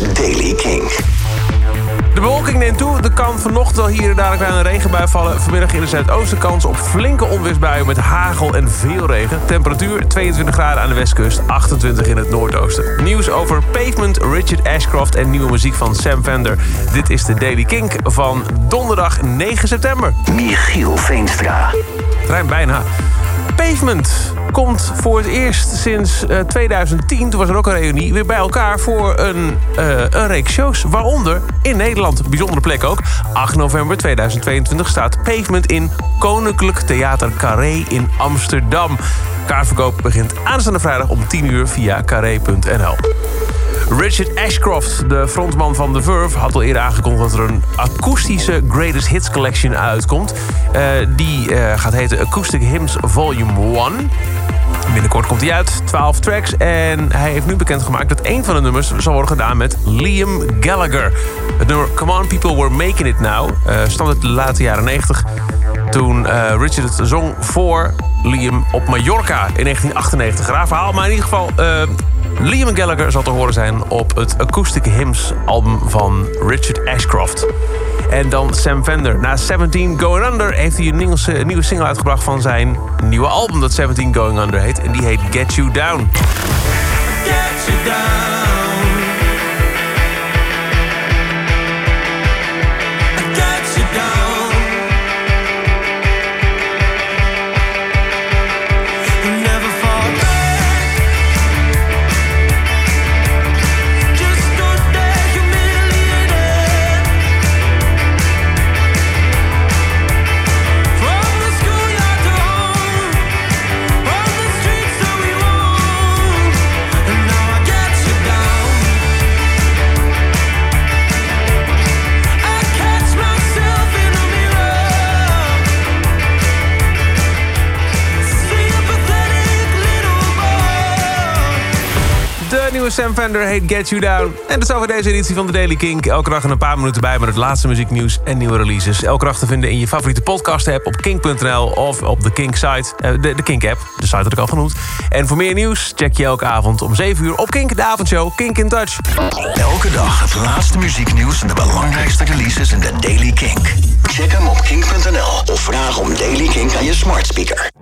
Daily King. De bewolking neemt toe. Er kan vanochtend al hier en daar een kleine regenbui vallen. Vanmiddag in de zuidoosten kans op flinke onweersbuien met hagel en veel regen. Temperatuur 22 graden aan de westkust, 28 in het noordoosten. Nieuws over Pavement, Richard Ashcroft en nieuwe muziek van Sam Fender. Dit is de Daily Kink van donderdag 9 september. Michiel Veenstra. Ruim bijna. Pavement komt voor het eerst sinds eh, 2010, toen was er ook een reunie, weer bij elkaar voor een, eh, een reeks shows. Waaronder in Nederland, bijzondere plek ook. 8 november 2022 staat Pavement in Koninklijk Theater Carré in Amsterdam. Kaartverkoop begint aanstaande vrijdag om 10 uur via carré.nl. Richard Ashcroft, de frontman van The Verve, had al eerder aangekondigd dat er een akoestische Greatest Hits Collection uitkomt. Eh, die eh, gaat heten Acoustic Hymns Volume 1. Binnenkort komt hij uit, 12 tracks. En hij heeft nu bekendgemaakt dat een van de nummers zal worden gedaan met Liam Gallagher. Het nummer Come On People We're Making It Now uh, stamt uit de late jaren 90. Toen Richard het zong voor Liam op Mallorca in 1998. Raar verhaal, maar in ieder geval... Liam Gallagher zal te horen zijn op het Acoustic Hymns album van Richard Ashcroft. En dan Sam Fender. Na 17 Going Under heeft hij een nieuwe, single uitgebracht van zijn nieuwe album dat 17 Going Under heet. En die heet. Get you down. Nieuwe Sam Fender heet Get You Down. En dat is over deze editie van de Daily Kink. Elke dag een paar minuten bij met het laatste muzieknieuws en nieuwe releases. Elke dag te vinden in je favoriete podcast app op kink.nl of op de Kink site. eh, de, de Kink app, de site had ik al genoemd. En voor meer nieuws check je elke avond om 7 uur op Kink, de avondshow Kink in Touch. Elke dag het laatste muzieknieuws en de belangrijkste releases in de Daily Kink. Check hem op kink.nl of vraag om Daily Kink aan je smart speaker.